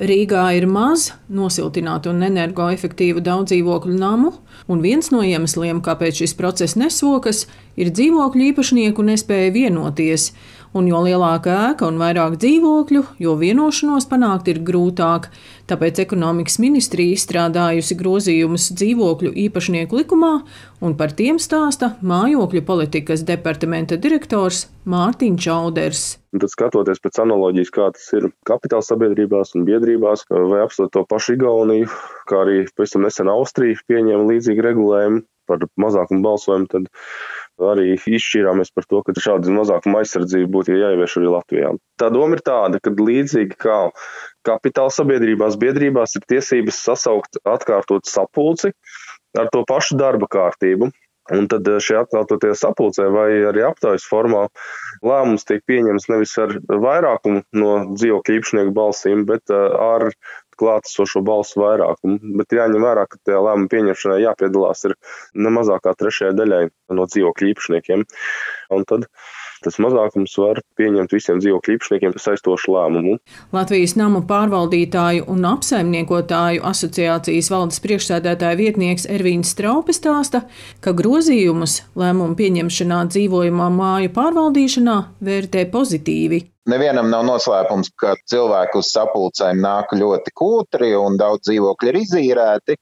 Rīgā ir maz nosiltinātu un energoefektīvu daudz dzīvokļu namu, un viens no iemesliem, kāpēc šis process nesokas, ir dzīvokļu īpašnieku nespēja vienoties. Un jo lielāka ēka un vairāk dzīvokļu, jo vienošanos panākt ir grūtāk. Tāpēc ekonomikas ministrija izstrādājusi grozījumus dzīvokļu īpašnieku likumā, un par tiem stāsta mājokļu politikas departamenta direktors Mārtiņš Čauders. Tad skatoties pēc analoģijas, kā tas ir kapitāla sabiedrībās un biedrībās, vai apstāties to pašu Igauniju, kā arī pēc tam nesen Austrija pieņēma līdzīgu regulējumu par mazākumu balsojumu, tad arī izšķīrāmies par to, ka šāda mazākuma aizsardzība būtu jāievieš arī Latvijā. Tā doma ir tāda, ka līdzīgi kā kapitāla sabiedrībās, biedrībās ir tiesības sasaukt atkārtot sapulci ar to pašu darba kārtību. Un tad šie atkārtotie sapulcē vai arī aptaujas formā lēmums tiek pieņemts nevis ar vairākumu no dzīvokļu īpašnieku balsīm, bet ar klātesošo balsu vairākumu. Bet jāņem vērā, ka tajā lēmuma pieņemšanai jāpiedalās ir ne mazāk kā trešajai daļai no dzīvokļu īpašniekiem. Un tad tas mazākums var pieņemt visiem dzīvokļu īpašniekiem saistošu lēmumu. Latvijas namu pārvaldītāju un apsaimniekotāju asociācijas valdes priekšsēdētāja vietnieks Ervīns Straupes stāsta, ka grozījumus lēmumu pieņemšanā dzīvojamā māju pārvaldīšanā vērtē pozitīvi. Nevienam nav noslēpums, ka cilvēki uz sapulcēm nāk ļoti kūtri un daudz dzīvokļi ir izīrēti.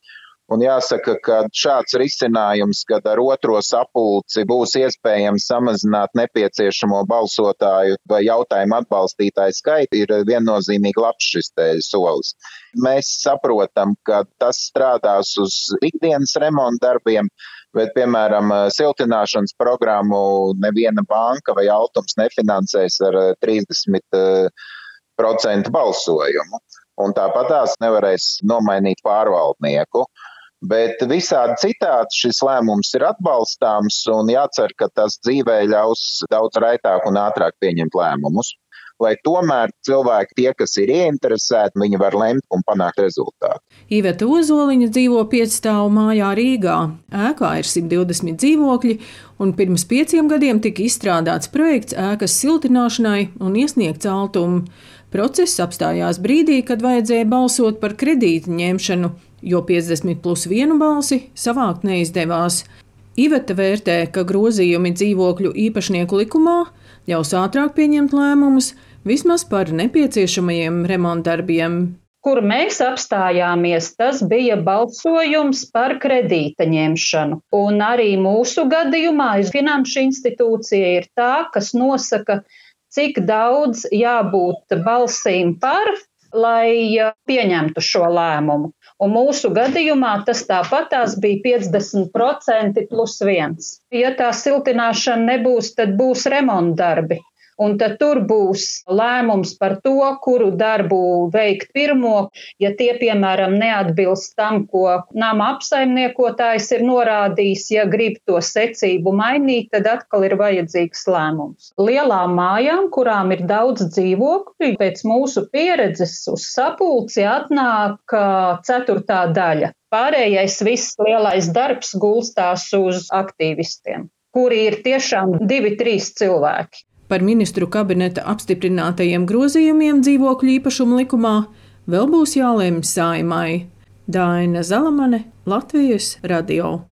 Un jāsaka, ka šāds risinājums, kad ar otro sapulci būs iespējams samazināt nepieciešamo balsotāju vai jautājumu atbalstītāju skaitu, ir viennozīmīgi labs šis solis. Mēs saprotam, ka tas strādās uz ikdienas remonta darbiem, bet, piemēram, siltināšanas programmu neviena banka vai altums nefinansēs ar 30% balsojumu. Un tāpat tās nevarēs nomainīt pārvaldnieku. Bet visādi citādi šis lēmums ir atbalstāms un jācer, ka tas dzīvē ļaus daudz raitāk un ātrāk pieņemt lēmumus lai tomēr cilvēki, tie, kas ir ieinteresēti, viņi var lemt un panākt rezultātu. Iveta Ozoliņa dzīvo piecstāvu mājā Rīgā. Ēkā ir 120 dzīvokļi, un pirms pieciem gadiem tika izstrādāts projekts ēkas siltināšanai un iesniegts altumu. Process apstājās brīdī, kad vajadzēja balsot par kredītu ņemšanu, jo 50 plus vienu balsi savākt neizdevās. Iveta vērtē, ka grozījumi dzīvokļu īpašnieku likumā ļaus ātrāk pieņemt lēmumus, vismaz par nepieciešamajiem remontdarbiem. Kur mēs apstājāmies, tas bija balsojums par kredīta ņemšanu. Un arī mūsu gadījumā finanšu institūcija ir tā, kas nosaka, cik daudz jābūt balsīm par, lai pieņemtu šo lēmumu. Un mūsu gadījumā tas tāpatās bija 50% plus viens. Ja tā siltināšana nebūs, tad būs remontdarbi. Un tad tur būs lēmums par to, kuru darbu veikt pirmo. Ja tie, piemēram, neatbilst tam, ko nama apsaimniekotājs ir norādījis, ja grib to secību mainīt, tad atkal ir vajadzīgs lēmums. Lielām mājām, kurām ir daudz dzīvokļu, pēc mūsu pieredzes uz sapulci atnāk ceturtā daļa. Pārējais viss lielais darbs gulstās uz aktīvistiem, kuri ir tiešām divi, trīs cilvēki. Par ministru kabineta apstiprinātajiem grozījumiem dzīvokļu īpašumu likumā vēl būs jālemj saimai. Daina Zalamane, Latvijas radio.